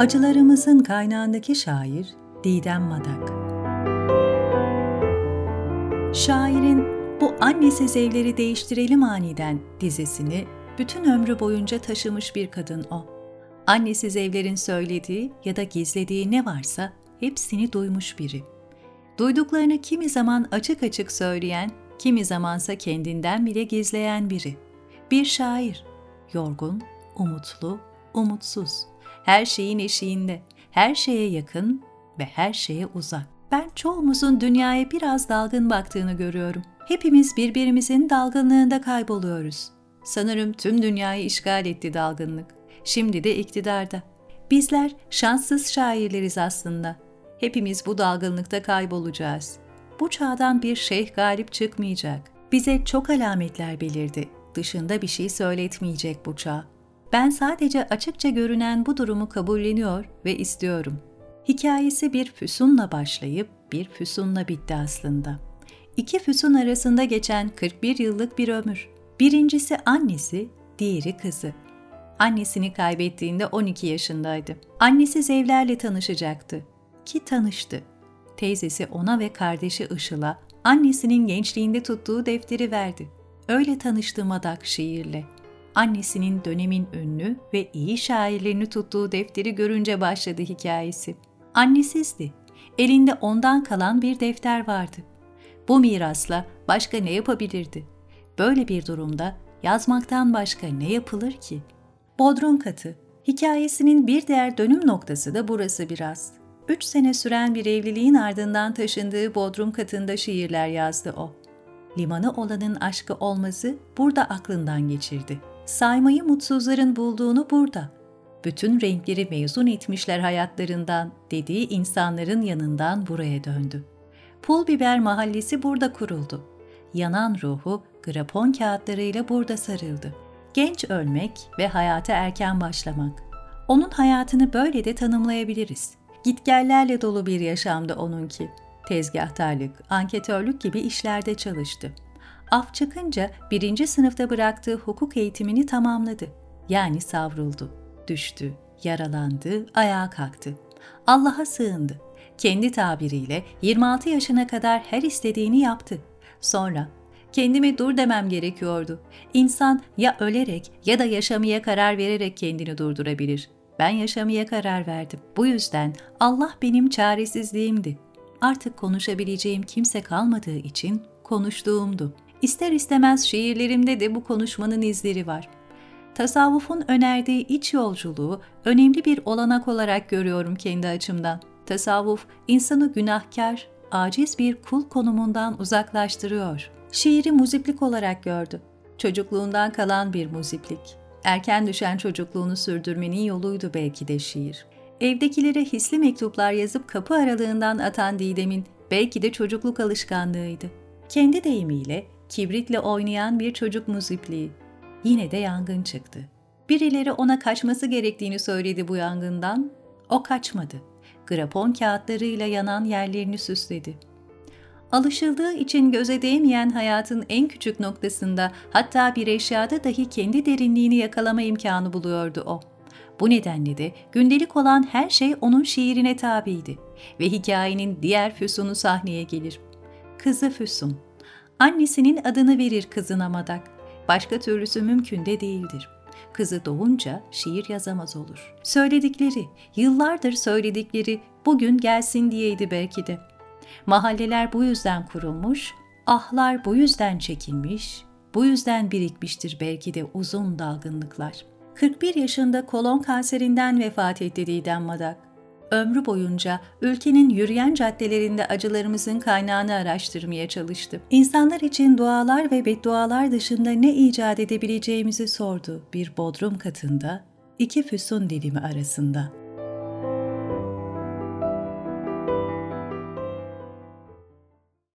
Acılarımızın kaynağındaki şair Didem Madak. Şairin bu annesiz evleri değiştirelim aniden dizesini bütün ömrü boyunca taşımış bir kadın o. Annesiz evlerin söylediği ya da gizlediği ne varsa hepsini duymuş biri. Duyduklarını kimi zaman açık açık söyleyen, kimi zamansa kendinden bile gizleyen biri. Bir şair, yorgun, umutlu, umutsuz, her şeyin eşiğinde, her şeye yakın ve her şeye uzak. Ben çoğumuzun dünyaya biraz dalgın baktığını görüyorum. Hepimiz birbirimizin dalgınlığında kayboluyoruz. Sanırım tüm dünyayı işgal etti dalgınlık. Şimdi de iktidarda. Bizler şanssız şairleriz aslında. Hepimiz bu dalgınlıkta kaybolacağız. Bu çağdan bir şeyh galip çıkmayacak. Bize çok alametler belirdi. Dışında bir şey söyletmeyecek bu çağ. Ben sadece açıkça görünen bu durumu kabulleniyor ve istiyorum. Hikayesi bir füsunla başlayıp bir füsunla bitti aslında. İki füsun arasında geçen 41 yıllık bir ömür. Birincisi annesi, diğeri kızı. Annesini kaybettiğinde 12 yaşındaydı. Annesi Zevler'le tanışacaktı. Ki tanıştı. Teyzesi ona ve kardeşi Işıl'a annesinin gençliğinde tuttuğu defteri verdi. Öyle tanıştı Madak şiirle annesinin dönemin ünlü ve iyi şairlerini tuttuğu defteri görünce başladı hikayesi. Annesizdi. Elinde ondan kalan bir defter vardı. Bu mirasla başka ne yapabilirdi? Böyle bir durumda yazmaktan başka ne yapılır ki? Bodrum katı. Hikayesinin bir diğer dönüm noktası da burası biraz. Üç sene süren bir evliliğin ardından taşındığı Bodrum katında şiirler yazdı o. Limanı olanın aşkı olması burada aklından geçirdi saymayı mutsuzların bulduğunu burada. Bütün renkleri mezun etmişler hayatlarından dediği insanların yanından buraya döndü. Pul Biber Mahallesi burada kuruldu. Yanan ruhu grapon kağıtlarıyla burada sarıldı. Genç ölmek ve hayata erken başlamak. Onun hayatını böyle de tanımlayabiliriz. Gitgellerle dolu bir yaşamdı onunki. Tezgahtarlık, anketörlük gibi işlerde çalıştı af çıkınca birinci sınıfta bıraktığı hukuk eğitimini tamamladı. Yani savruldu, düştü, yaralandı, ayağa kalktı. Allah'a sığındı. Kendi tabiriyle 26 yaşına kadar her istediğini yaptı. Sonra kendime dur demem gerekiyordu. İnsan ya ölerek ya da yaşamaya karar vererek kendini durdurabilir. Ben yaşamaya karar verdim. Bu yüzden Allah benim çaresizliğimdi. Artık konuşabileceğim kimse kalmadığı için konuştuğumdu. İster istemez şiirlerimde de bu konuşmanın izleri var. Tasavvufun önerdiği iç yolculuğu önemli bir olanak olarak görüyorum kendi açımdan. Tasavvuf insanı günahkar, aciz bir kul konumundan uzaklaştırıyor. Şiiri muziplik olarak gördü. Çocukluğundan kalan bir muziplik. Erken düşen çocukluğunu sürdürmenin yoluydu belki de şiir. Evdekilere hisli mektuplar yazıp kapı aralığından atan Didem'in belki de çocukluk alışkanlığıydı. Kendi deyimiyle kibritle oynayan bir çocuk muzipliği. Yine de yangın çıktı. Birileri ona kaçması gerektiğini söyledi bu yangından. O kaçmadı. Grapon kağıtlarıyla yanan yerlerini süsledi. Alışıldığı için göze değmeyen hayatın en küçük noktasında hatta bir eşyada dahi kendi derinliğini yakalama imkanı buluyordu o. Bu nedenle de gündelik olan her şey onun şiirine tabiydi ve hikayenin diğer füsunu sahneye gelir. Kızı Füsun Annesinin adını verir kızına Madak. Başka türlüsü mümkün de değildir. Kızı doğunca şiir yazamaz olur. Söyledikleri, yıllardır söyledikleri bugün gelsin diyeydi belki de. Mahalleler bu yüzden kurulmuş, ahlar bu yüzden çekilmiş, bu yüzden birikmiştir belki de uzun dalgınlıklar. 41 yaşında kolon kanserinden vefat etti Didem Madak ömrü boyunca ülkenin yürüyen caddelerinde acılarımızın kaynağını araştırmaya çalıştı. İnsanlar için dualar ve beddualar dışında ne icat edebileceğimizi sordu bir bodrum katında, iki füsun dilimi arasında.''